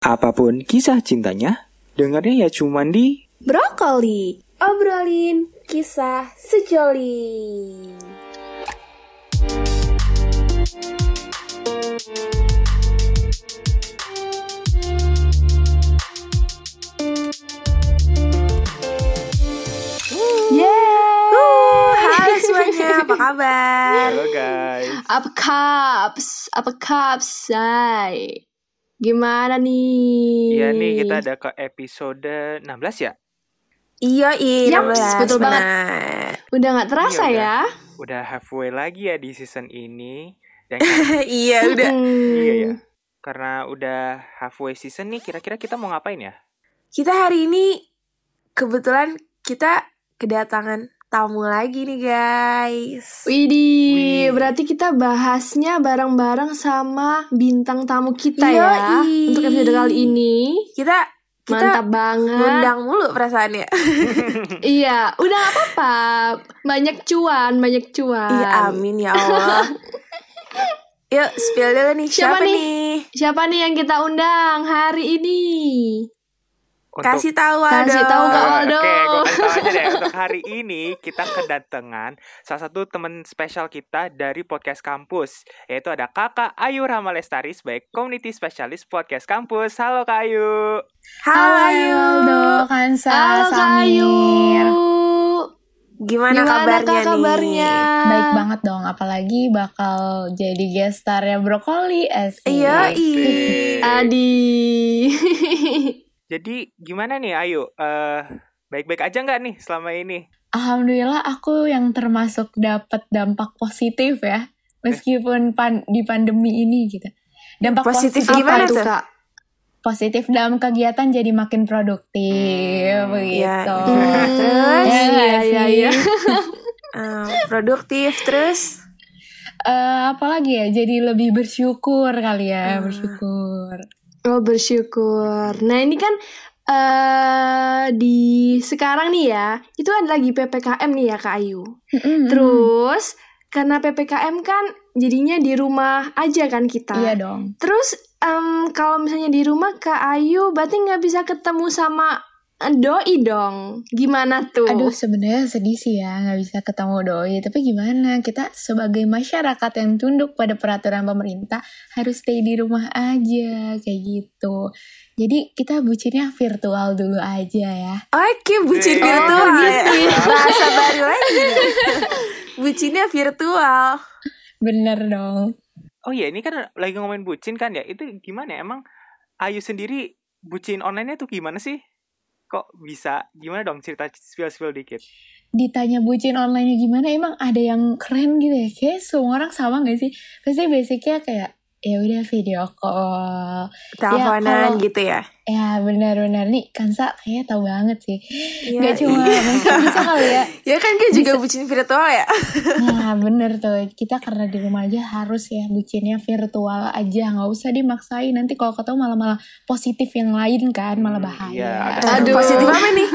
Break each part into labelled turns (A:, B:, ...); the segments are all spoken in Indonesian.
A: Apa pun kisah cintanya, dengarnya ya cuman di
B: Brokoli, obrolin kisah sejoli.
C: Halo semuanya, apa kabar?
A: Halo guys.
B: Apa kaps? Apa kaps, say? Gimana nih?
A: Iya nih kita ada ke episode 16 ya.
C: Iya, iya,
B: Yaps,
C: 16,
B: betul banget.
C: benar.
B: Udah nggak terasa
A: Iya,
B: ya?
A: Udah halfway lagi ya di season ini. Dan
C: iya, udah.
B: Mm.
A: iya ya. Karena udah halfway season nih, kira-kira kita mau ngapain ya?
C: Kita hari ini kebetulan kita kedatangan tamu lagi nih, guys.
B: Widih,
A: Wih.
B: berarti kita bahasnya bareng-bareng sama bintang tamu kita ya
C: Yoi.
B: untuk episode kali ini.
C: Kita kita
B: Mantap banget.
C: ngundang mulu perasaannya.
B: Iya, udah gak apa-apa. Banyak cuan, banyak cuan.
C: Iya, amin ya Allah. Yuk, spill dulu nih.
B: Siapa
C: Siapa,
B: nih?
C: nih?
B: Siapa nih yang kita undang hari ini?
A: Untuk-
C: Kasih tahu
B: Kasih
C: Aldo.
B: tahu, Kak
A: Eh,
B: Waldo.
A: Oke, gue kasih tahu aja deh. Untuk hari ini kita kedatangan salah satu teman spesial kita dari podcast kampus, yaitu ada Kakak Ayu Rahma Lestari sebagai Community Specialist Podcast Kampus. Halo Kak Ayu.
C: Halo, Ayu.
D: Aldo, Kansa,
B: Halo Kak Ayu.
D: Samir.
C: Gimana,
B: Gimana
C: kabarnya
B: Kak
C: nih?
B: kabarnya?
D: Baik banget dong, apalagi bakal jadi guest starnya Brokoli.
C: Iya, iya.
B: Adi.
A: Jadi gimana nih Ayu? Eh baik-baik aja nggak nih selama ini?
D: Alhamdulillah aku yang termasuk dapat dampak positif ya, meskipun pan- di pandemi ini gitu. Dampak
C: Positif
D: positif,
C: gimana
B: Apa tuh
C: tuh?
B: kak?
D: positif dalam kegiatan jadi makin produktif
A: Hmm,
D: begitu.
C: iya. Terus?
D: Ya nggak
B: iya, iya,
D: sih?
B: iya.
C: Eh, produktif terus
D: Eh, apalagi ya, jadi lebih bersyukur kali ya,
C: Hmm.
D: bersyukur.
B: Oh bersyukur. Nah ini kan eh di sekarang nih ya, itu ada lagi ppkm nih ya kak Ayu. Terus karena ppkm kan jadinya di rumah aja kan kita.
D: Iya dong.
B: Terus em, kalau misalnya di rumah Kak Ayu berarti nggak bisa ketemu sama doi dong. Gimana tuh?
D: Aduh sebenarnya sedih sih ya nggak bisa ketemu doi. Tapi gimana kita sebagai masyarakat yang tunduk pada peraturan pemerintah harus stay di rumah aja kayak gitu. Jadi kita bucinnya virtual dulu aja ya.
C: Oke bucin
A: Oh,
C: virtual
B: gitu
C: ya. Bahasa baru lagi. Bucinnya virtual
D: Bener dong.
A: Oh iya ini kan lagi ngomongin bucin kan ya? Itu gimana ya? Emang Ayu sendiri bucin online-nya tuh gimana sih? Kok bisa? Gimana dong cerita spill-spill dikit?
D: Ditanya bucin online gimana emang ada yang keren gitu ya? Kayak semua orang sama gak sih? Pasti basicnya kayak ya udah video call.
C: Teleponan
D: kalau-
C: gitu ya
D: Ya benar-benar nih Kansa kayaknya tahu banget sih.
C: Iya,
D: Gak cuma
C: iya.
D: mungkin bisa kali ya
C: Ya kan gue juga bucin virtual ya
D: Nah bener tuh Kita karena di rumah aja harus ya Bucinnya virtual aja nggak usah dimaksain Nanti kalau ketemu malah-malah positif yang lain kan Malah
A: Hmm,
D: bahaya
A: iya,
B: Aduh.
C: Positif apa nih?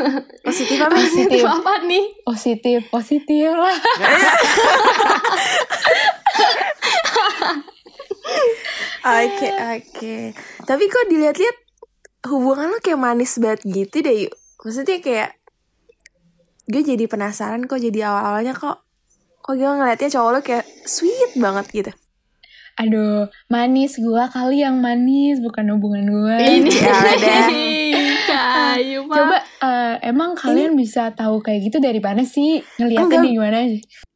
C: Positif apa nih?
D: Positif
B: apa nih?
D: Positif Positif lah
C: Oke oke. Tapi kok dilihat-lihat Hubungan lo kayak manis banget gitu deh yuk. Maksudnya kayak Gue jadi penasaran kok jadi awal-awalnya kok Kok gue ngeliatnya cowok lo kayak sweet banget gitu.
D: Aduh Manis gua kali yang manis Bukan hubungan gua.
B: Ini
C: Ya udah.
B: Kak Ayu mah.
D: Coba eh, Emang kalian bisa tahu kayak gitu dari mana sih? Ngeliatnya
C: Enggak.
D: di gimana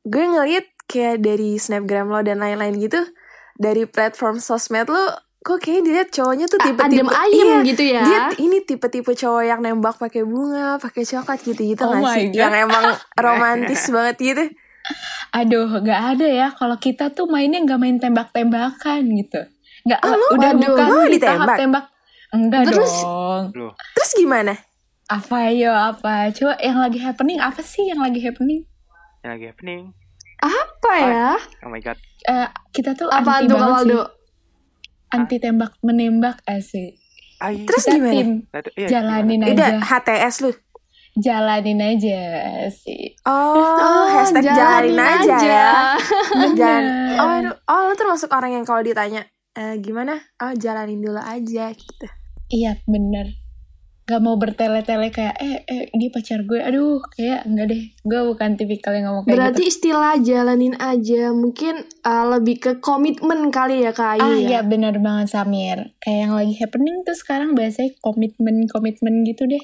C: Gue ngeliat kayak dari snapgram lo dan lain-lain gitu Dari platform sosmed lo Kok kayaknya dilihat cowoknya tuh tipe-tipe
B: Adem ayem
C: Iya,
B: gitu ya.
C: Dia ini tipe-tipe cowok yang nembak pakai bunga, pakai coklat gitu-gitu
D: Oh
C: nggak
D: my
C: sih?
D: God.
C: Yang emang romantis banget gitu.
D: Aduh, gak ada ya. Kalau kita tuh mainnya gak main tembak-tembakan gitu. Gak,
C: Oh, lu?
D: udah
B: Waduh,
D: bukan
C: lu
D: di
C: ditembak?
D: tahap tembak. Enggak
B: Terus?
D: dong.
A: Loh,
C: Terus gimana?
D: Apa yo apa? Coba yang lagi happening apa sih yang lagi happening?
A: yang lagi happening.
B: Apa ya?
A: Oh my god.
D: Eh, kita tuh
B: Apa
D: anti
B: tuh Kak
D: banget
B: Waldo?
D: sih. Anti tembak menembak asik.
A: Ayu.
C: Terus
D: Kita
C: gimana?
D: tim
A: Nah, itu- iya,
D: jalanin
A: gimana?
C: Udah
D: aja.
C: HTS lu.
D: Jalanin aja sih.
C: Oh, hashtag jalanin, aja, ya. Jangan.
D: Bener.
C: Oh, aduh. oh, lu termasuk orang yang kalau ditanya "Eh, gimana? Oh, jalanin dulu aja gitu.
D: Iya bener Gak mau bertele-tele kayak eh, eh dia pacar gue. Aduh kayak enggak deh. Gue bukan tipikal yang ngomong kayak
B: Berarti
D: gitu
B: istilah jalanin aja mungkin uh, lebih ke komitmen kali ya Kak Ayu
D: Ah
B: ya.
D: iya bener banget Samir. Kayak yang lagi happening tuh sekarang bahasanya komitmen-komitmen gitu deh.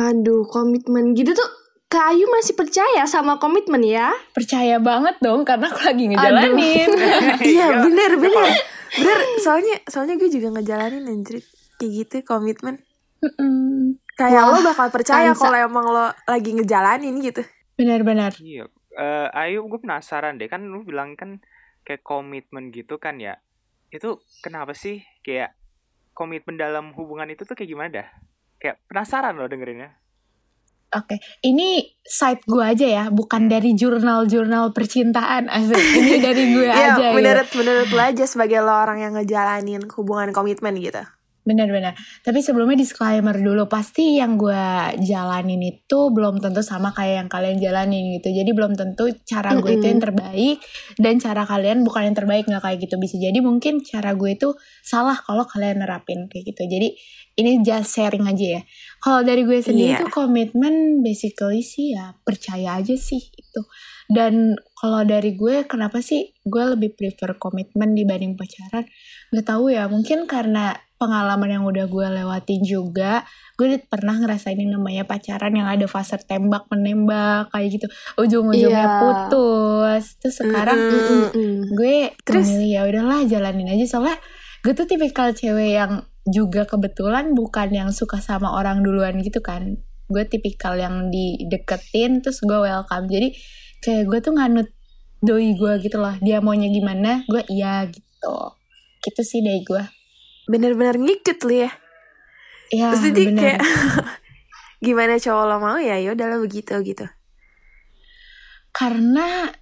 B: Aduh, komitmen gitu tuh Kak Ayu masih percaya sama komitmen ya?
D: Percaya banget dong karena aku lagi ngejalanin.
C: Iya bener bener Bener soalnya soalnya gue juga ngejalanin anjir Kayak gitu komitmen
D: Mm-mm.
C: Kayak
B: Wah,
C: lo bakal percaya kalau emang lo lagi ngejalanin gitu
D: Benar-benar
A: Iya. Eh, Ayu, gue penasaran deh. Kan lu bilang kan kayak komitmen gitu kan ya. Itu kenapa sih kayak komitmen dalam hubungan itu tuh kayak gimana dah? Kayak penasaran loh dengerinnya.
D: Oke, ini site gue aja ya, bukan dari jurnal-jurnal percintaan asik. Ini dari gue
C: Iya
D: aja. gitu.
C: menurut menurut lo aja sebagai lo orang yang ngejalanin hubungan komitmen gitu
D: Benar-benar. Tapi sebelumnya disclaimer dulu, pasti yang gue jalanin itu belum tentu sama kayak yang kalian jalanin gitu. Jadi belum tentu cara gue itu yang terbaik dan cara kalian bukan yang terbaik nggak kayak gitu. Bisa jadi mungkin cara gue itu salah kalau kalian nerapin kayak gitu. Jadi ini just sharing aja ya. Kalau dari gue sendiri tuh komitmen basically sih ya percaya aja sih itu. Dan kalau dari gue kenapa sih gue lebih prefer komitmen dibanding pacaran? Gak tahu ya, mungkin karena pengalaman yang udah gue lewatin juga gue pernah ngerasain yang namanya pacaran yang ada fase tembak menembak kayak gitu ujung-ujungnya
B: Iya.
D: putus terus sekarang
C: Mm-mm.
B: Mm-mm.
D: gue
C: Terus?
D: memilih ya udahlah jalanin aja soalnya gue tuh tipikal cewek yang juga kebetulan bukan yang suka sama orang duluan gitu kan gue tipikal yang dideketin terus gue welcome jadi kayak gue tuh nganut doi gue gitu loh dia maunya gimana gue iya gitu gitu sih dari gue
C: bener-bener ngikut lo ya.
D: Ya
C: Terus jadi
D: bener.
C: kayak gimana cowok lo mau ya ya udahlah begitu gitu.
D: Karena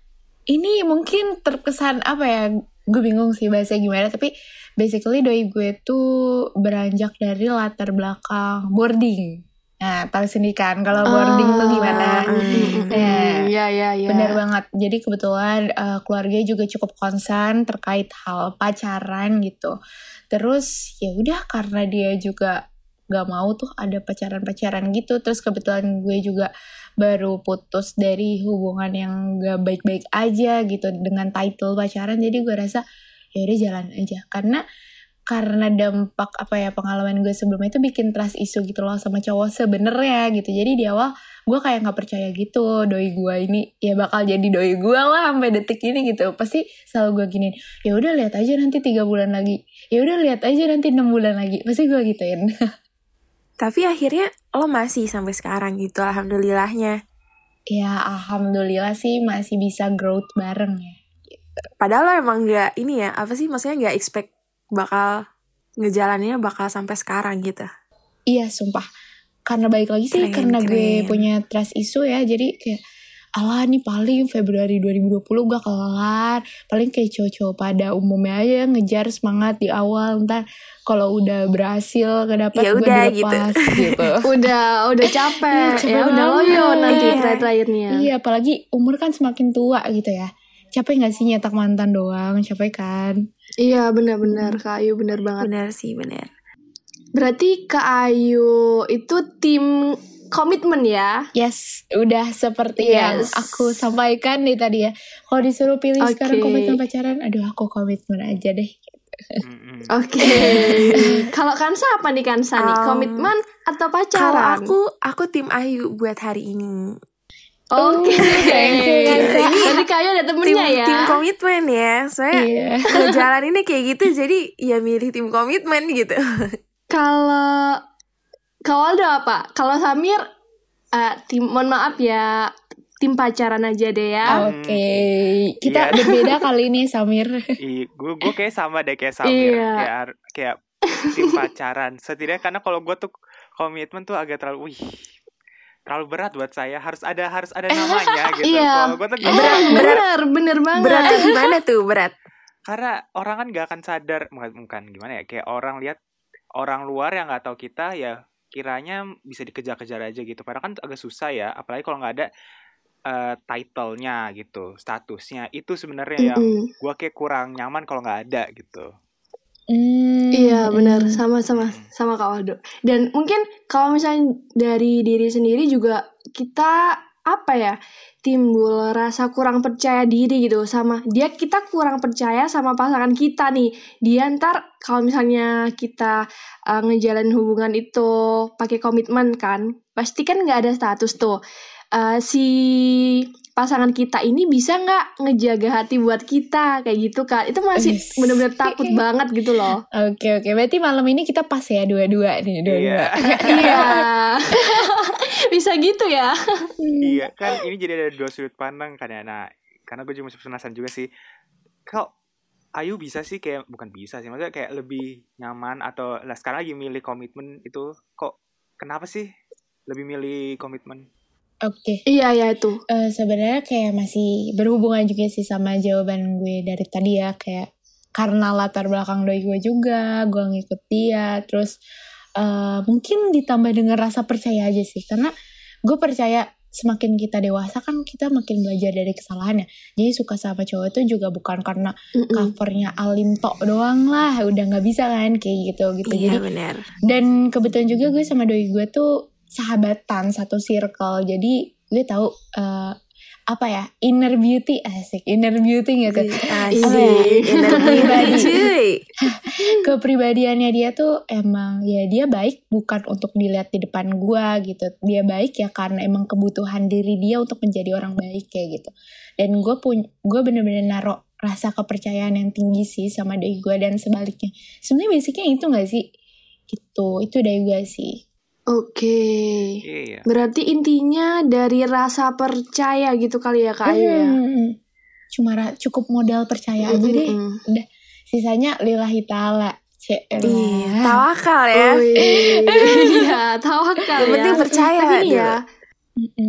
D: ini mungkin terkesan apa ya gue bingung sih bahasa gimana tapi basically doi gue tuh beranjak dari latar belakang boarding nah tahu sendiri kan kalau boarding tuh gimana
B: Ah, mm-mm.
D: Ya.
B: Ya, ya, ya.
D: Bener banget. Jadi kebetulan uh, keluarga juga cukup concern terkait hal pacaran gitu. Terus ya udah karena dia juga gak mau tuh ada pacaran-pacaran gitu. Terus kebetulan gue juga baru putus dari hubungan yang gak baik-baik aja gitu dengan title pacaran. Jadi gue rasa ya udah jalan aja. Karena karena dampak apa ya pengalaman gue sebelumnya itu bikin trust issue gitu loh sama cowok sebenernya gitu. Jadi di awal gue kayak nggak percaya gitu doi gue ini ya bakal jadi doi gue lah sampai detik ini gitu. Pasti selalu gue giniin ya udah lihat aja nanti tiga bulan lagi. Ya udah lihat aja nanti enam bulan lagi. Pasti gue gituin.
C: Tapi akhirnya lo masih sampai sekarang gitu alhamdulillahnya.
D: Ya alhamdulillah sih masih bisa growth bareng ya.
C: Padahal lo emang nggak ini ya apa sih maksudnya nggak expect bakal ngejalaninnya bakal sampai sekarang gitu
D: iya sumpah karena baik lagi sih
C: Keren,
D: karena gue
C: keren.
D: punya trust issue ya jadi kayak alah nih paling Februari 2020 gue kelar paling kayak cowok-cowok pada umumnya aja ngejar semangat di awal ntar kalau udah berhasil kedapat
C: Ya
D: gue
C: udah,
D: dilepas gitu,
B: Udah, udah capek.
D: Iya, capek
B: ya udah loyo nanti
C: Iya.
B: terakhir-terakhirnya.
D: iya apalagi umur kan semakin tua gitu ya capek gak sih nyetak mantan doang capek kan
B: Iya, benar-benar Kak Ayu benar banget.
C: bener sih bener
B: Berarti Kak Ayu itu tim komitmen ya?
D: yes udah seperti yang
B: Yes.
D: aku sampaikan nih tadi ya kalau disuruh pilih sekarang
B: Oke.
D: komitmen pacaran aduh aku komitmen aja deh.
B: Oke. Kalau Kansa apa nih Kansa nih?
C: Um,
B: Komitmen atau
C: kalau
B: pacaran?
C: aku aku tim Ayu buat hari ini
B: Oke.
D: thank you, Kansa.
B: Jadi Kak Ayu ada
C: tim
B: temennya ya?
C: tim komitmen ya saya
D: iya
C: ngejalaninnya kayak gitu jadi ya milih tim komitmen gitu
B: Kalau Kak Waldo apa? Kalau Samir eh, tim mohon maaf ya tim pacaran aja deh ya.
D: Oke, kita
A: Iya.
D: berbeda kali ini Samir.
A: Iya, gue gue kayak sama deh kayak Samir,
B: Iya.
A: kayak kayak tim pacaran. Setidaknya karena kalau gue tuh komitmen tuh agak terlalu, wih, terlalu berat buat saya. Harus ada harus ada namanya gitu.
B: Iya.
A: Kalau gue tuh gak
B: Bener,
A: mau.
B: bener, bener banget.
C: beratnya gimana tuh berat
A: karena orang kan gak akan sadar, bukan, gimana ya, kayak orang lihat orang luar yang nggak tahu kita ya kiranya bisa dikejar-kejar aja gitu. Padahal kan agak susah ya, apalagi kalau nggak ada eh, title-nya gitu, statusnya. Itu sebenarnya yang
B: Mm-mm.
A: gue kayak kurang nyaman kalau nggak ada gitu.
D: Hmm,
B: Iya, benar
D: Mm-mm.
B: sama-sama sama Kak Waldo. Dan mungkin kalau misalnya dari diri sendiri juga kita apa ya timbul rasa kurang percaya diri gitu sama dia kita kurang percaya sama pasangan kita nih dia ntar kalau misalnya kita uh, ngejalanin hubungan itu pakai komitmen kan pasti kan nggak ada status tuh Uh, si pasangan kita ini bisa nggak ngejaga hati buat kita kayak gitu kan itu masih bener-bener takut banget gitu loh
D: Oke oke, berarti malam ini kita pas ya dua-dua nih, dua-dua.
B: Iya. Bisa gitu ya.
A: Iya kan ini jadi ada dua sudut pandang kan ya. Nah karena gue juga masih penasaran juga sih. Kok Ayu bisa sih kayak bukan bisa sih maksudnya kayak lebih nyaman atau lah sekarang lagi milih komitmen itu kok kenapa sih lebih milih komitmen?
D: Oke,
B: Iya ya itu.
D: Eh, sebenarnya kayak masih berhubungan juga sih sama jawaban gue dari tadi ya, kayak karena latar belakang doi gue juga, gue ngikut dia, terus eh, mungkin ditambah dengan rasa percaya aja sih, karena gue percaya semakin kita dewasa kan kita makin belajar dari kesalahannya. Jadi suka sama cowok itu juga bukan karena
B: Mm-mm.
D: covernya alim tok doang lah, udah nggak bisa kan kayak gitu gitu.
C: Iya
D: Jadi
C: benar.
D: dan kebetulan juga gue sama doi gue tuh sahabatan satu circle. Jadi gue tahu eh, apa ya inner beauty asik inner beauty gitu.
C: Asik.
B: Iya.
C: Inner beauty, cuy.
D: kepribadiannya dia tuh emang ya dia baik bukan untuk dilihat di depan gue gitu. Dia baik ya karena emang kebutuhan diri dia untuk menjadi orang baik kayak gitu. Dan gue pun gue bener-bener naruh rasa kepercayaan yang tinggi sih sama doi gue dan sebaliknya. Sebenarnya basicnya itu gak sih? Gitu itu dari gue sih
B: Oke.
A: Iya.
B: Berarti intinya dari rasa percaya gitu kali ya Kak Ayu ya.
D: Hmm, Cuma ra- cukup modal percaya aja deh.
B: Mm-mm.
D: Sisanya lillahi ta'ala. Cek.
C: Iya, tawakal ya.
B: Wih. Iya, tawakal
C: Yang
B: ya.
C: penting percaya
B: Tapi ya,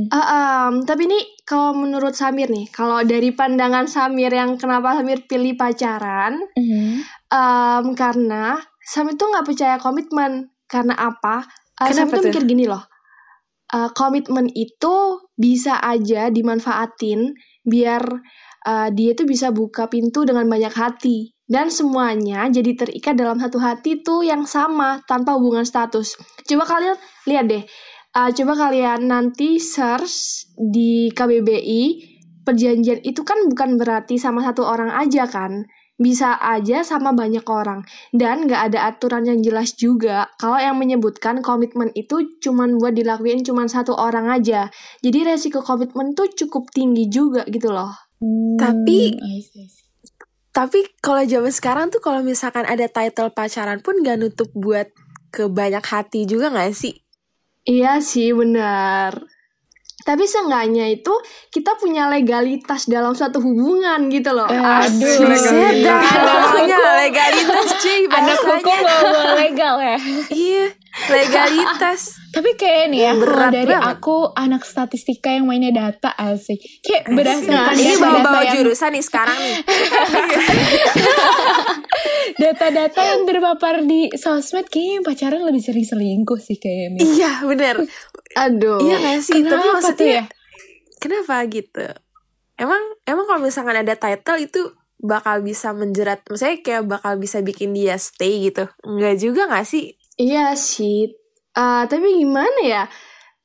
B: ah, em, tapi nih kalau menurut Samir nih, kalau dari pandangan Samir yang kenapa Samir pilih pacaran,
D: Mhm.
B: em, karena Samir tuh nggak percaya komitmen. Karena apa? Samir
C: Kenapa
B: tuh mikir gini loh. eh, komitmen itu bisa aja dimanfaatin biar eh, dia tuh bisa buka pintu dengan banyak hati dan semuanya jadi terikat dalam satu hati tuh yang sama tanpa hubungan status. Coba kalian lihat deh. Eh, coba kalian nanti search di KBBI perjanjian itu kan bukan berarti sama satu orang aja kan bisa aja sama banyak orang. Dan nggak ada aturan yang jelas juga. Kalau yang menyebutkan komitmen itu cuman buat dilakuin cuman satu orang aja. Jadi resiko komitmen tuh cukup tinggi juga gitu loh.
C: Tapi-
D: Hmm, I see, I see.
C: Tapi kalau zaman sekarang tuh kalau misalkan ada title pacaran pun gak nutup buat ke banyak hati juga gak sih?
B: iya sih benar tapi seenggaknya itu kita punya legalitas dalam suatu hubungan gitu loh
D: Eh, aduh.
A: legalitas.
D: Anak hukum.
C: legalitas cuy
D: Anak hukum
C: bahasanya.
D: bawa legal ya.
C: Iya, legalitas.
D: Tapi kayak nih ya, kalau
C: Berat
D: dari
C: banget.
D: aku anak statistika yang mainnya data asik. Kayak berdasarkan
C: Ini
D: data-data
C: bawa-bawa
D: yang-
C: jurusan nih sekarang nih.
D: Data-data yang terpapar di sosmed kayaknya yang pacaran lebih sering selingkuh sih kayaknya.
C: Iya, bener.
B: aduh
C: Iya gak sih? Tapi
D: Kenapa tuh
C: maksudnya
D: ya?
C: kenapa gitu? Emang emang kalau misalkan ada title itu bakal bisa menjerat, maksudnya kayak bakal bisa bikin dia stay gitu. Enggak juga gak sih?
B: Iya sih, Eh, tapi gimana ya?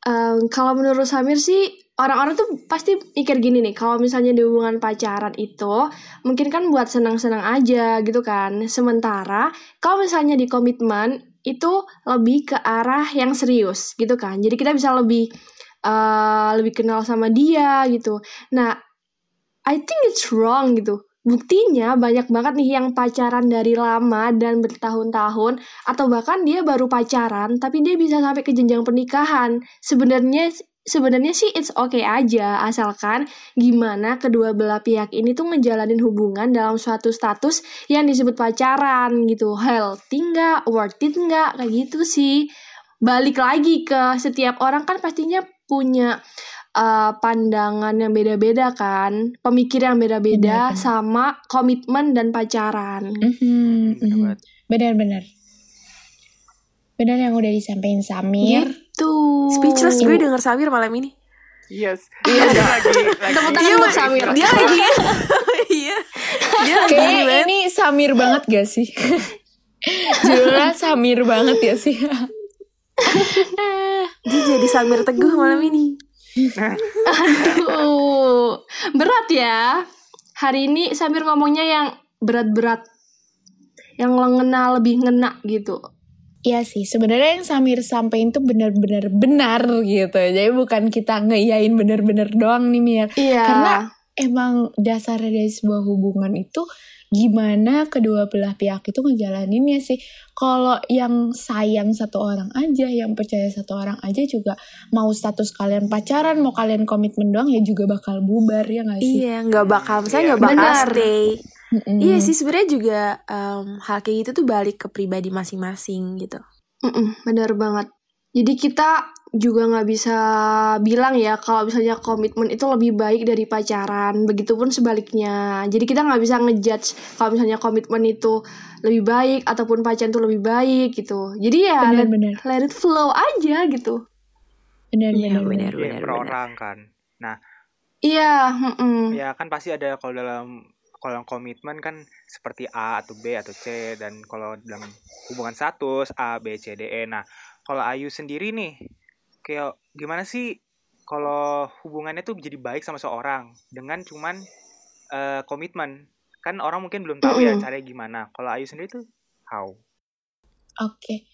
B: Em, kalau menurut Samir sih orang-orang tuh pasti mikir gini nih, kalau misalnya di hubungan pacaran itu mungkin kan buat senang-senang aja gitu kan. Sementara kalau misalnya di komitmen itu lebih ke arah yang serius gitu kan. Jadi kita bisa lebih eh, lebih kenal sama dia gitu. Nah, I think it's wrong gitu. Buktinya banyak banget nih yang pacaran dari lama dan bertahun-tahun atau bahkan dia baru pacaran tapi dia bisa sampai ke jenjang pernikahan. Sebenarnya sebenarnya sih it's okay aja asalkan gimana kedua belah pihak ini tuh ngejalanin hubungan dalam suatu status yang disebut pacaran gitu. Healthy nggak, worth it nggak, kayak gitu sih. Balik lagi ke setiap orang kan pastinya punya uh, pandangan yang beda-beda kan, pemikiran yang beda-beda
D: Benar, benar.
B: sama komitmen dan pacaran.
D: Mhm, mhm.
A: banget.
D: Benar-benar. Benar yang udah disampaikan Samir.
B: Gitu.
C: Speechless gue denger Samir malam ini.
A: Yes. Iya. lagi lagi.
B: Tepuk tangan
A: Iya,
B: untuk. Samir.
C: Dia lagi Iya. Dia lagi
D: ini Samir banget gak sih? Judulnya Samir banget ya sih.
C: Dia jadi Samir Teguh malam ini.
B: Aduh, berat ya. Hari ini Samir ngomongnya yang berat-berat. Yang ngena lebih ngena gitu.
D: Iya sih, sebenarnya yang Samir sampaikan tuh benar-benar benar gitu. Jadi bukan kita ngeiyain bener-bener doang nih Mir.
B: Iya.
D: Karena emang dasar dari sebuah hubungan itu gimana kedua belah pihak itu ngejalaninnya sih. Kalau yang sayang satu orang aja, yang percaya satu orang aja juga mau status kalian pacaran, mau kalian komitmen doang ya juga bakal bubar ya gak sih?
C: Iya, nggak bakal, misalnya
A: Iya,
C: nggak bakal
B: benar.
C: stay.
D: Mm-mm.
C: Iya sih sebenarnya juga em, hal kayak gitu tuh balik ke pribadi masing-masing gitu.
B: Mm-mm, benar banget. Jadi kita juga nggak bisa bilang ya kalau misalnya komitmen itu lebih baik dari pacaran. Begitupun sebaliknya. Jadi kita nggak bisa ngejudge kalau misalnya komitmen itu lebih baik ataupun pacaran itu lebih baik gitu. Jadi ya let,
D: Benar-benar,
B: let it flow aja gitu.
C: Iya,
D: benar-benar.
C: benar.
A: Iya, per orang kan.
B: Iya, mm-mm.
A: Ya kan pasti ada kalau dalam kalau komitmen kan seperti A atau B atau C dan kalau dalam hubungan status A B C D E. Nah, kalau Ayu sendiri nih kayak gimana sih kalau hubungannya tuh jadi baik sama seorang dengan cuman eh, komitmen? Kan orang mungkin belum tahu ya caranya gimana. Kalau Ayu sendiri tuh how?
D: Oke.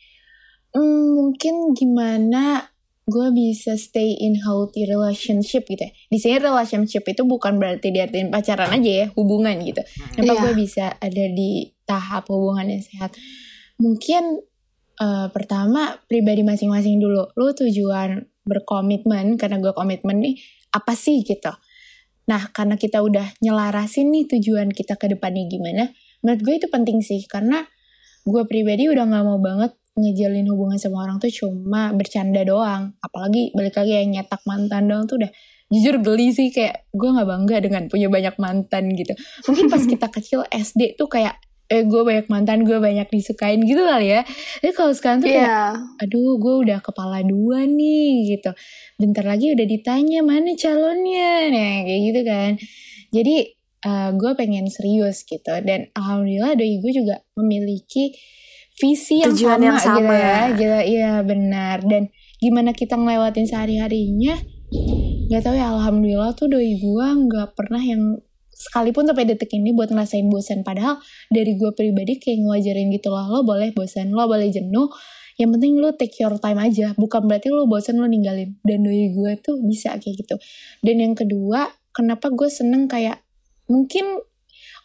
D: Hmm, mungkin gimana gue bisa stay in healthy relationship gitu ya. Di sini relationship itu bukan berarti diartikan pacaran aja ya, hubungan gitu. Kenapa
B: Iya.
D: gue bisa ada di tahap hubungan yang sehat? Mungkin eh, pertama pribadi masing-masing dulu. Lu tujuan berkomitmen karena gue komitmen nih apa sih gitu. Nah karena kita udah nyelarasin nih tujuan kita ke depannya gimana, menurut gue itu penting sih karena gue pribadi udah nggak mau banget ngejalin hubungan sama orang tuh cuma bercanda doang. Apalagi balik lagi yang nyetak mantan doang tuh udah jujur geli sih kayak gue nggak bangga dengan punya banyak mantan gitu. Mungkin pas kita kecil SD tuh kayak eh gue banyak mantan gue banyak disukain gitu kali ya. Tapi kalau sekarang tuh kayak
B: Iya.
D: aduh gue udah kepala dua nih gitu. Bentar lagi udah ditanya mana calonnya, nah kayak gitu kan. Jadi eh, gue pengen serius gitu dan alhamdulillah doi gue juga memiliki visi yang
C: Tujuan
D: sama,
C: yang
D: gitu
C: sama.
D: ya gitu iya benar dan gimana kita ngelewatin sehari harinya nggak tahu ya alhamdulillah tuh doi gue nggak pernah yang sekalipun sampai detik ini buat ngerasain bosan padahal dari gue pribadi kayak ngewajarin gitu loh lo boleh bosan lo boleh jenuh. Yang penting lo take your time aja. Bukan berarti lo bosan lo ninggalin. Dan doi gue tuh bisa kayak gitu. Dan yang kedua kenapa gue seneng kayak mungkin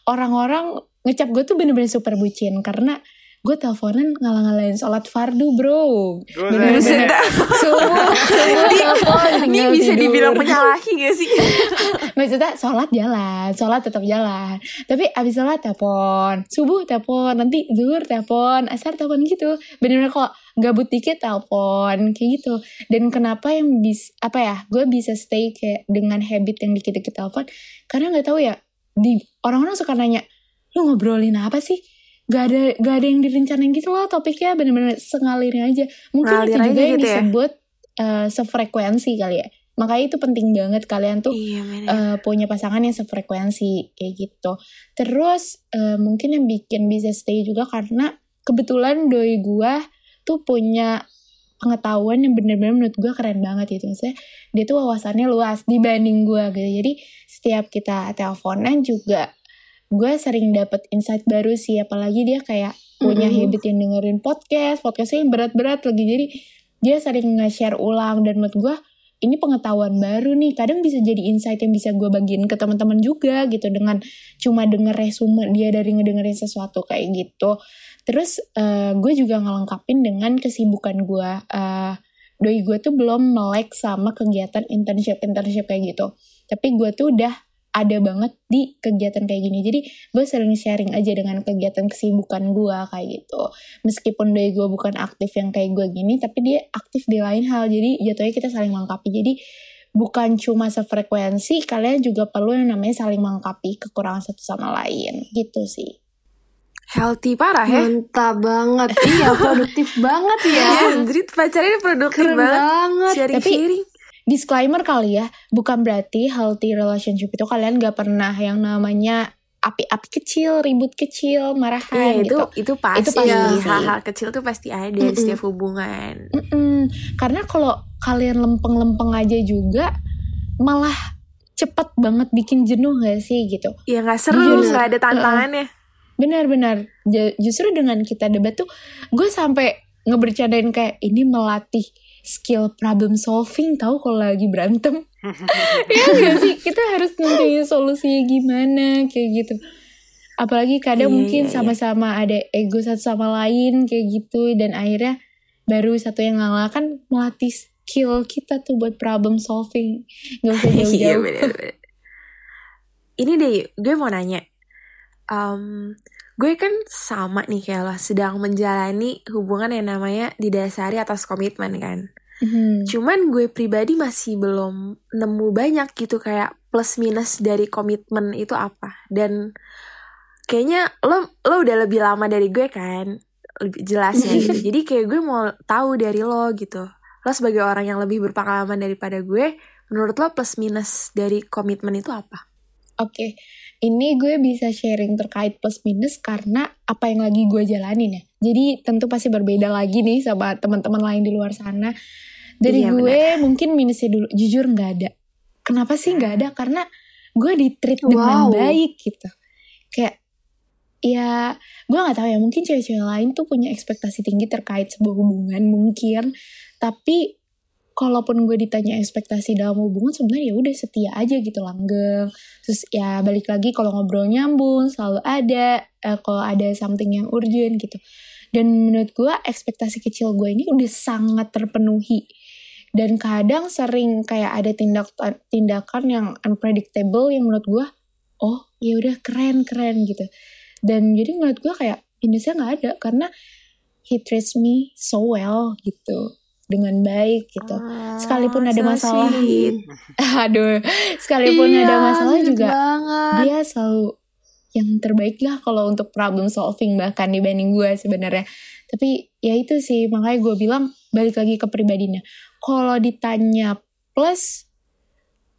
D: orang-orang ngecap gue tuh bener-bener super bucin. Karena gue teleponan ngalah-ngalahin sholat fardu bro. Bener-bener subuh telepon
C: Ini
D: tinggal
C: bisa
D: tidur.
C: dibilang penyalahi gak sih?
D: maksudnya sholat jalan sholat tetap jalan. Tapi abis sholat telepon subuh telepon nanti zuhur telepon asar telepon gitu. Bener-bener kok gabut dikit telepon kayak gitu. Dan kenapa yang bis apa ya gue bisa stay kayak dengan habit yang dikit-dikit telepon? Karena nggak tahu ya di orang-orang suka nanya lu ngobrolin apa sih Gak ada gak ada yang direncanain gitu loh topiknya bener-bener sengalirnya aja mungkin
C: Ngalir
D: itu juga yang
C: gitu ya?
D: disebut eh, sefrekuensi kali ya makanya itu penting banget kalian tuh
C: Iya
D: eh, punya pasangan yang sefrekuensi kayak gitu. Terus eh, mungkin yang bikin bisa stay juga karena kebetulan doi gua tuh punya pengetahuan yang bener-bener menurut gua keren banget gitu. Maksudnya dia tuh wawasannya luas dibanding gua gitu. Jadi setiap kita teleponan juga gue sering dapet insight baru sih. Apalagi dia kayak punya
B: Mm-mm.
D: habit yang dengerin podcast, podcastnya yang berat-berat lagi. Jadi dia sering nge-share ulang dan menurut gue ini pengetahuan baru nih kadang bisa jadi insight yang bisa gue bagiin ke teman-teman juga gitu dengan cuma denger resume dia dari ngedengerin sesuatu kayak gitu terus eh, gue juga ngelengkapin dengan kesibukan gue Eh, doi gue tuh belum melek sama kegiatan internship internship kayak gitu tapi gue tuh udah ada banget di kegiatan kayak gini jadi gue sering sharing aja dengan kegiatan kesibukan gue kayak gitu meskipun doi gue bukan aktif yang kayak gue gini tapi dia aktif di lain hal jadi jatuhnya kita saling melengkapi jadi bukan cuma sefrekuensi kalian juga perlu yang namanya saling melengkapi kekurangan satu sama lain gitu sih
C: Healthy parah ya.
B: Mantap banget. iya, produktif banget ya.
C: Iya, jadi pacarnya produktif
B: Keren
C: banget.
B: banget.
C: Sharing-sharing.
D: Disclaimer kali ya bukan berarti healthy relationship itu kalian gak pernah yang namanya api-api kecil, ribut kecil,
C: Iya
D: marahan
C: itu
D: gitu.
C: itu pasti
D: pasti
B: sih.
C: hal-hal kecil tuh pasti ada di
B: Mm-mm.
C: setiap hubungan.
D: Mm-mm. Karena kalau kalian lempeng-lempeng aja juga malah cepet banget bikin jenuh gak sih gitu.
C: Ya nggak seru,
D: Jujur,
C: nggak ada tantangannya.
D: Benar-benar. Justru dengan kita debat tuh gue sampai ngebercandain kayak ini melatih skill problem solving tahu kalau lagi berantem. ya gak sih? Kita harus nentuin solusinya gimana kayak gitu. Apalagi kadang
C: Iya,
D: mungkin
C: iya, iya.
D: sama-sama ada ego satu sama lain kayak gitu dan akhirnya baru satu yang ngalah kan melatih skill kita tuh buat problem solving. Gak usah
C: Iya
D: jauh-jauh.
C: bener-bener. Ini deh, gue mau nanya. Em, gue kan sama nih kayak lo sedang menjalani hubungan yang namanya didasari atas komitmen kan.
D: Mhm.
C: Cuman gue pribadi masih belum nemu banyak gitu kayak plus minus dari komitmen itu apa. Dan kayaknya lo lo udah lebih lama dari gue kan, lebih jelasnya gitu. Jadi kayak gue mau tahu dari lo gitu. Lo sebagai orang yang lebih berpengalaman daripada gue, menurut lo plus minus dari komitmen itu apa?
D: Oke, ini gue bisa sharing terkait plus minus karena apa yang lagi gue jalanin ya. Jadi tentu pasti berbeda lagi nih sama teman-teman lain di luar sana. Dari
C: Iya,
D: gue mungkin minusnya dulu, jujur nggak ada. Kenapa sih nggak ada? Karena gue di treat
B: Wow.
D: dengan baik gitu. Kayak ya gue nggak tahu ya mungkin cewek-cewek lain tuh punya ekspektasi tinggi terkait sebuah hubungan mungkin tapi kalaupun gue ditanya ekspektasi dalam hubungan sebenarnya ya udah setia aja gitu langgeng. Terus ya balik lagi kalau ngobrol nyambung selalu ada eh, kalau ada something yang urgent gitu. Dan menurut gue ekspektasi kecil gue ini udah sangat terpenuhi. Dan kadang sering kayak ada tindak tindakan yang unpredictable yang menurut gue oh ya udah keren keren gitu. Dan jadi menurut gue kayak minusnya nggak ada karena he treats me so well gitu dengan baik gitu. Sekalipun ada
C: so
D: masalah. aduh sekalipun
B: Iya,
D: ada masalah juga
B: banget.
D: dia selalu yang terbaik lah kalau untuk problem solving bahkan dibanding gue sebenarnya. Tapi ya itu sih makanya gue bilang balik lagi ke pribadinya. Kalau ditanya plus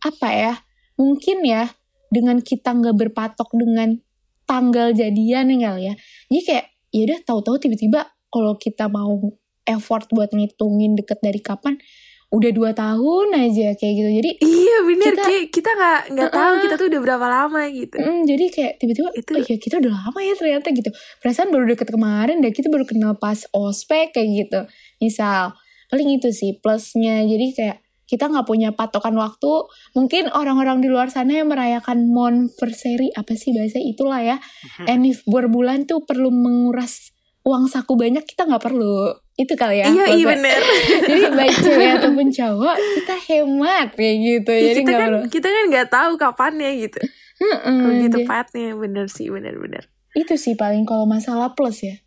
D: apa ya mungkin ya dengan kita nggak berpatok dengan tanggal jadian ya kali ya. Jadi kayak ya udah tahu-tahu tiba-tiba kalau kita mau effort buat ngitungin deket dari kapan udah dua tahun aja kayak gitu jadi
C: Iya bener
D: Kita-
C: kayak kita nggak nggak tahu
D: Uh-uh.
C: kita tuh udah berapa lama gitu.
D: Mm, jadi kayak tiba-tiba
C: Itu-
D: oh ya kita udah lama ya ternyata gitu. Perasaan baru deket kemarin dan kita baru kenal pas ospek kayak gitu. Misal paling itu sih plusnya. Jadi kayak kita nggak punya patokan waktu. Mungkin orang-orang di luar sana yang merayakan monversary apa sih bahasa itulah ya. And if berbulan tuh perlu menguras uang saku banyak kita nggak perlu. Itu kali ya.
C: iya iya bener.
D: Jadi baik cewek ataupun cowok kita hemat kayak gitu.
C: Ya,
D: Jadi
C: kita kan
D: perlu.
C: kita kan nggak tahu kapannya gitu.
D: Mm-mm,
C: Lebih tepatnya bener sih bener-bener.
D: itu sih paling kalau masalah plus ya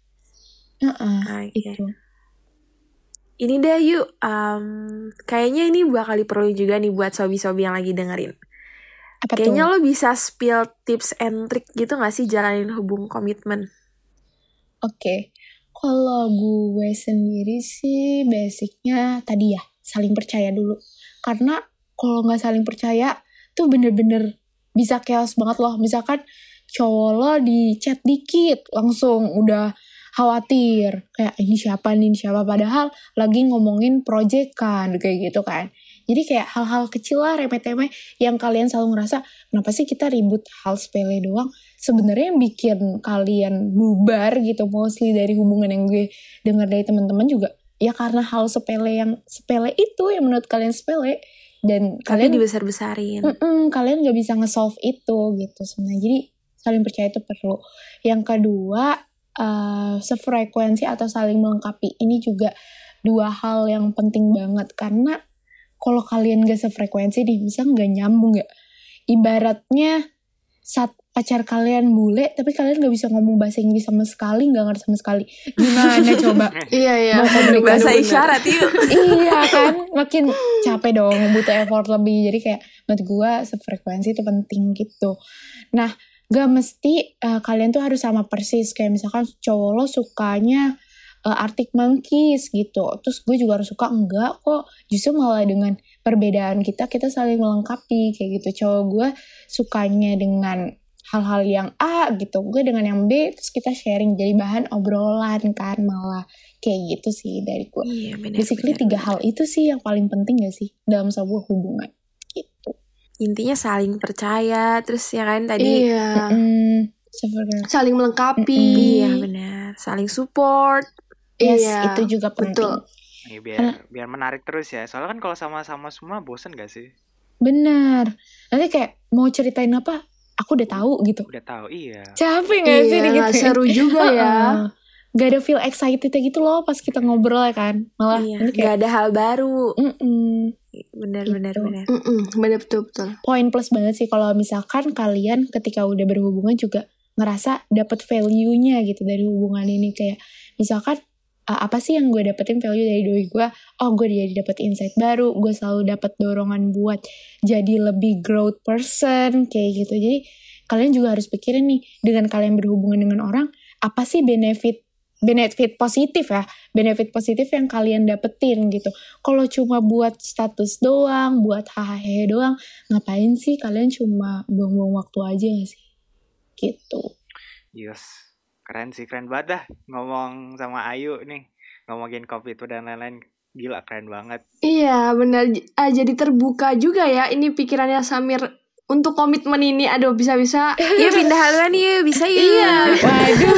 D: Heeh,
C: Oke.
D: itu
C: Ini deh yuk, em, kayaknya ini bakal perlu juga nih buat sobi-sobi yang lagi dengerin.
D: apa
C: Kayaknya
D: tuh
C: lo bisa spill tips and trick gitu gak sih jalanin hubung komitmen?
D: Oke. Kalau gue sendiri sih basicnya tadi ya saling percaya dulu. Karena kalau nggak saling percaya tuh bener-bener bisa chaos banget loh. Misalkan cowok lo di chat dikit langsung udah khawatir kayak ini siapa nih ini siapa? Padahal lagi ngomongin project kan kayak gitu kan. Jadi kayak hal-hal kecil lah remeh-temeh yang kalian selalu ngerasa kenapa sih kita ribut hal sepele doang sebenarnya yang bikin kalian bubar gitu mostly dari hubungan yang gue dengar dari teman-teman juga ya karena hal sepele yang sepele itu yang menurut kalian sepele dan
C: Tapi
D: kalian
C: dibesar-besarin.
D: Mm-mm, kalian nggak bisa nge-solve itu gitu sebenarnya. Jadi saling percaya itu perlu. Yang kedua, eh, sefrekuensi atau saling melengkapi. Ini juga dua hal yang penting banget karena kalau kalian gak sefrekuensi nih, bisa nggak nyambung ya. Ibaratnya saat pacar kalian bule, tapi kalian nggak bisa ngomong bahasa Inggris sama sekali, nggak ngerti sama sekali. Gimana coba?
B: Iya iya.
D: Mau
C: Bahasa isyarat yuk.
D: iya kan? Makin capek dong butuh effort lebih. Jadi kayak menurut gue sefrekuensi itu penting gitu. Nah gak mesti eh, kalian tuh harus sama persis. Kayak misalkan cowok lo sukanya eh, Arctic Monkeys gitu. Terus gue juga harus suka enggak kok. Justru malah dengan perbedaan kita kita saling melengkapi. Kayak gitu. Cowok gue sukanya dengan hal-hal yang A gitu gue dengan yang B terus kita sharing jadi bahan obrolan kan malah kayak gitu sih dari gue
C: Iya benar.
D: basically
C: benar,
D: tiga
C: benar.
D: hal itu sih yang paling penting gak sih dalam sebuah hubungan gitu
C: Intinya saling percaya terus ya kan tadi.
B: Iya.
D: Mm,
B: Saling melengkapi.
C: Iya benar. Saling support.
D: yes
B: Iya,
D: itu juga penting
B: betul.
A: Nih, biar biar menarik terus ya. Soalnya kan kalau sama-sama semua bosen gak sih?
D: benar nanti kayak mau ceritain apa aku udah tahu gitu
A: Udah tahu, iya.
D: capek gak sih
B: Iya,
D: gitu
B: nggak seru juga ya.
D: Gak ada feel excited gitu loh pas kita ngobrol ya kan Malah
C: Iya.
D: nanti
C: Gak
D: kayak
C: ada hal baru.
D: "Mm-mm."
C: Benar
D: Gitu.
C: benar benar.
B: Mm-mm, bener betul betul.
D: Poin plus banget sih kalau misalkan kalian ketika udah berhubungan juga ngerasa dapet value-nya gitu dari hubungan ini Kayak misalkan "Ah, apa sih yang gue dapetin value dari doi gue? Oh gue jadi dapet insight baru gue selalu dapet dorongan buat jadi lebih growth person kayak gitu. Jadi kalian juga harus pikirin nih dengan kalian berhubungan dengan orang apa sih benefit benefit positif ya? Benefit positif yang kalian dapetin gitu. Kalau cuma buat status doang buat hahaha doang ngapain sih kalian cuma buang-buang waktu aja sih? Gitu.
A: Yes. Keren sih, keren banget dah ngomong sama Ayu nih. Ngomongin kopi itu dan lain-lain. Gila, keren banget.
B: Iya benar. Ah, jadi terbuka juga ya ini pikirannya Samir untuk komitmen ini. Aduh bisa-bisa.
C: Yuk pindah haluan yuk bisa yuk.
B: Iya.
D: waduh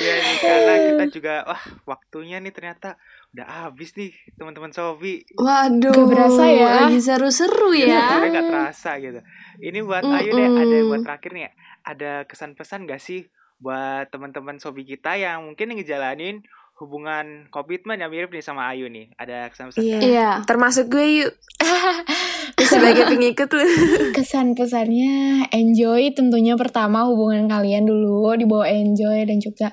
A: Iya nih, karena kita juga, wah waktunya nih ternyata udah habis nih teman-teman Sobi.
B: Waduh.
D: Gak berasa ya.
B: Lagi seru-seru ya.
A: Sebenarnya nggak terasa gitu. Ini buat Ayu deh, ada
B: Mm-mm.
A: buat terakhir nih. Ada kesan pesan gak sih buat teman-teman Sobi kita yang mungkin ngejalanin hubungan komitmen yang mirip nih sama Ayu nih. Ada kesan pesan
C: Iya.
B: Iya.
C: Termasuk gue yuk. Sebagai pengikut lu.
D: kesan pesannya enjoy tentunya pertama hubungan kalian dulu dibawa enjoy dan juga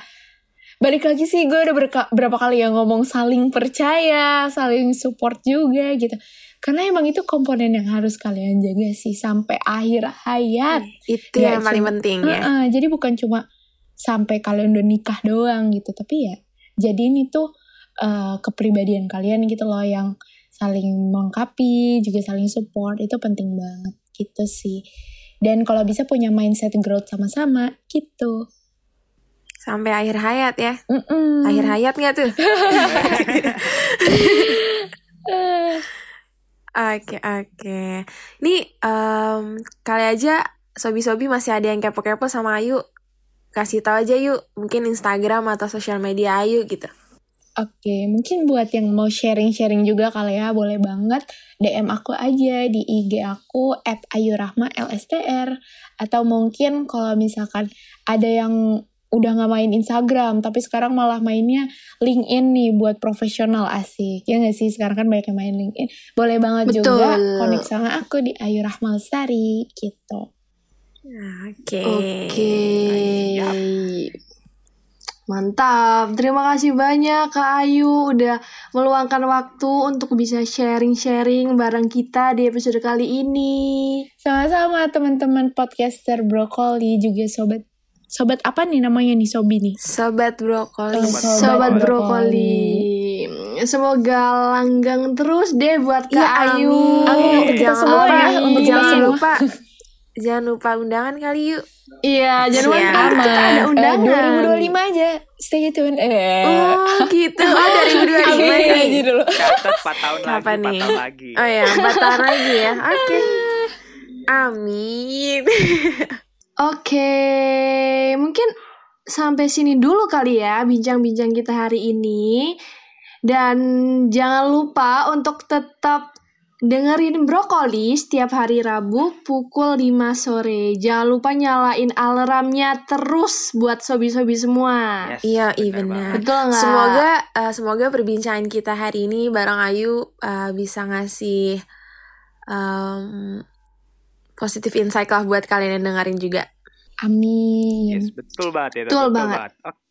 D: balik lagi sih gue udah berka- berapa kali ya ngomong saling percaya saling support juga gitu karena emang itu komponen yang harus kalian jaga sih sampai akhir hayat
C: Itu
D: Ya,
C: yang paling penting ya.
D: Heeh, jadi bukan cuma sampai kalian udah nikah doang gitu tapi ya jadi ini tuh eh, kepribadian kalian gitu loh yang saling melengkapi juga saling support itu penting banget gitu sih dan kalau bisa punya mindset growth sama-sama gitu
C: Sampai akhir hayat ya.
D: Mm-mm.
C: Akhir hayat nggak tuh? Oke oke. Nih em, kali aja sobi-sobi masih ada yang kepo-kepo sama Ayu. Kasih tahu aja yuk, mungkin Instagram atau sosial media Ayu gitu.
D: Oke, mungkin buat yang mau sharing-sharing juga kali ya, boleh banget DM aku aja di IG aku at ayurahma lstr. Atau mungkin kalau misalkan ada yang udah nggak main Instagram, tapi sekarang malah mainnya LinkedIn nih buat profesional asik. Ya nggak sih, sekarang kan banyak yang main LinkedIn. Boleh banget
B: Betul.
D: juga connect sama aku di Ayu Rahma Lestari gitu.
C: Oke.
B: Oke. Mantap. Terima kasih banyak Kak Ayu udah meluangkan waktu untuk bisa sharing-sharing bareng kita di episode kali ini.
D: Sama-sama teman-teman podcaster Brokoli juga sobat Sobat apa nih namanya nih Sobi nih?
C: Sobat brokoli.
A: Sobat
B: Sobat
D: Brokoli.
B: Brokoli. Semoga langgang terus deh buat Kak
C: Ya,
B: Ayu.
C: amin.
D: Amin, untuk kita
C: Jangan
D: semua
C: lupa,
D: ya, untuk kita
C: jangan
D: semua.
C: lupa. Jangan lupa undangan kali yuk.
B: Iya, jangan lupa kita ada
D: Eh,
B: undangan.
D: 2025 aja. Stay tune. Eh.
C: Oh gitu. Oh dari 2025
D: Amin
C: nih.
D: aja dulu.
A: Catat 4 tahun
C: Kapan
A: lagi, 4
C: nih?
A: tahun lagi.
C: Oh ya, 4 tahun lagi ya. Oke. Amin.
B: Oke, mungkin sampai sini dulu kali ya bincang-bincang kita hari ini. Dan jangan lupa untuk tetap dengerin brokoli setiap hari Rabu pukul 5 sore. Jangan lupa nyalain alarmnya terus buat sobi-sobi semua.
A: Yes,
C: Iya, iya
A: banget.
C: benar.
B: Betul nggak?
C: Semoga eh, semoga perbincangan kita hari ini bareng Ayu eh, bisa ngasih em, positif insight lah buat kalian yang dengerin juga.
D: Amin.
A: Yes, betul banget itu.
B: Betul banget.
A: Ok-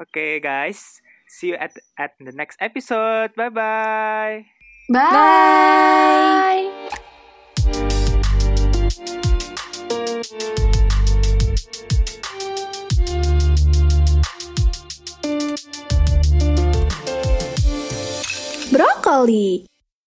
A: Oke guys, see you at at the next episode. Bye bye.
B: Bye. Brokoli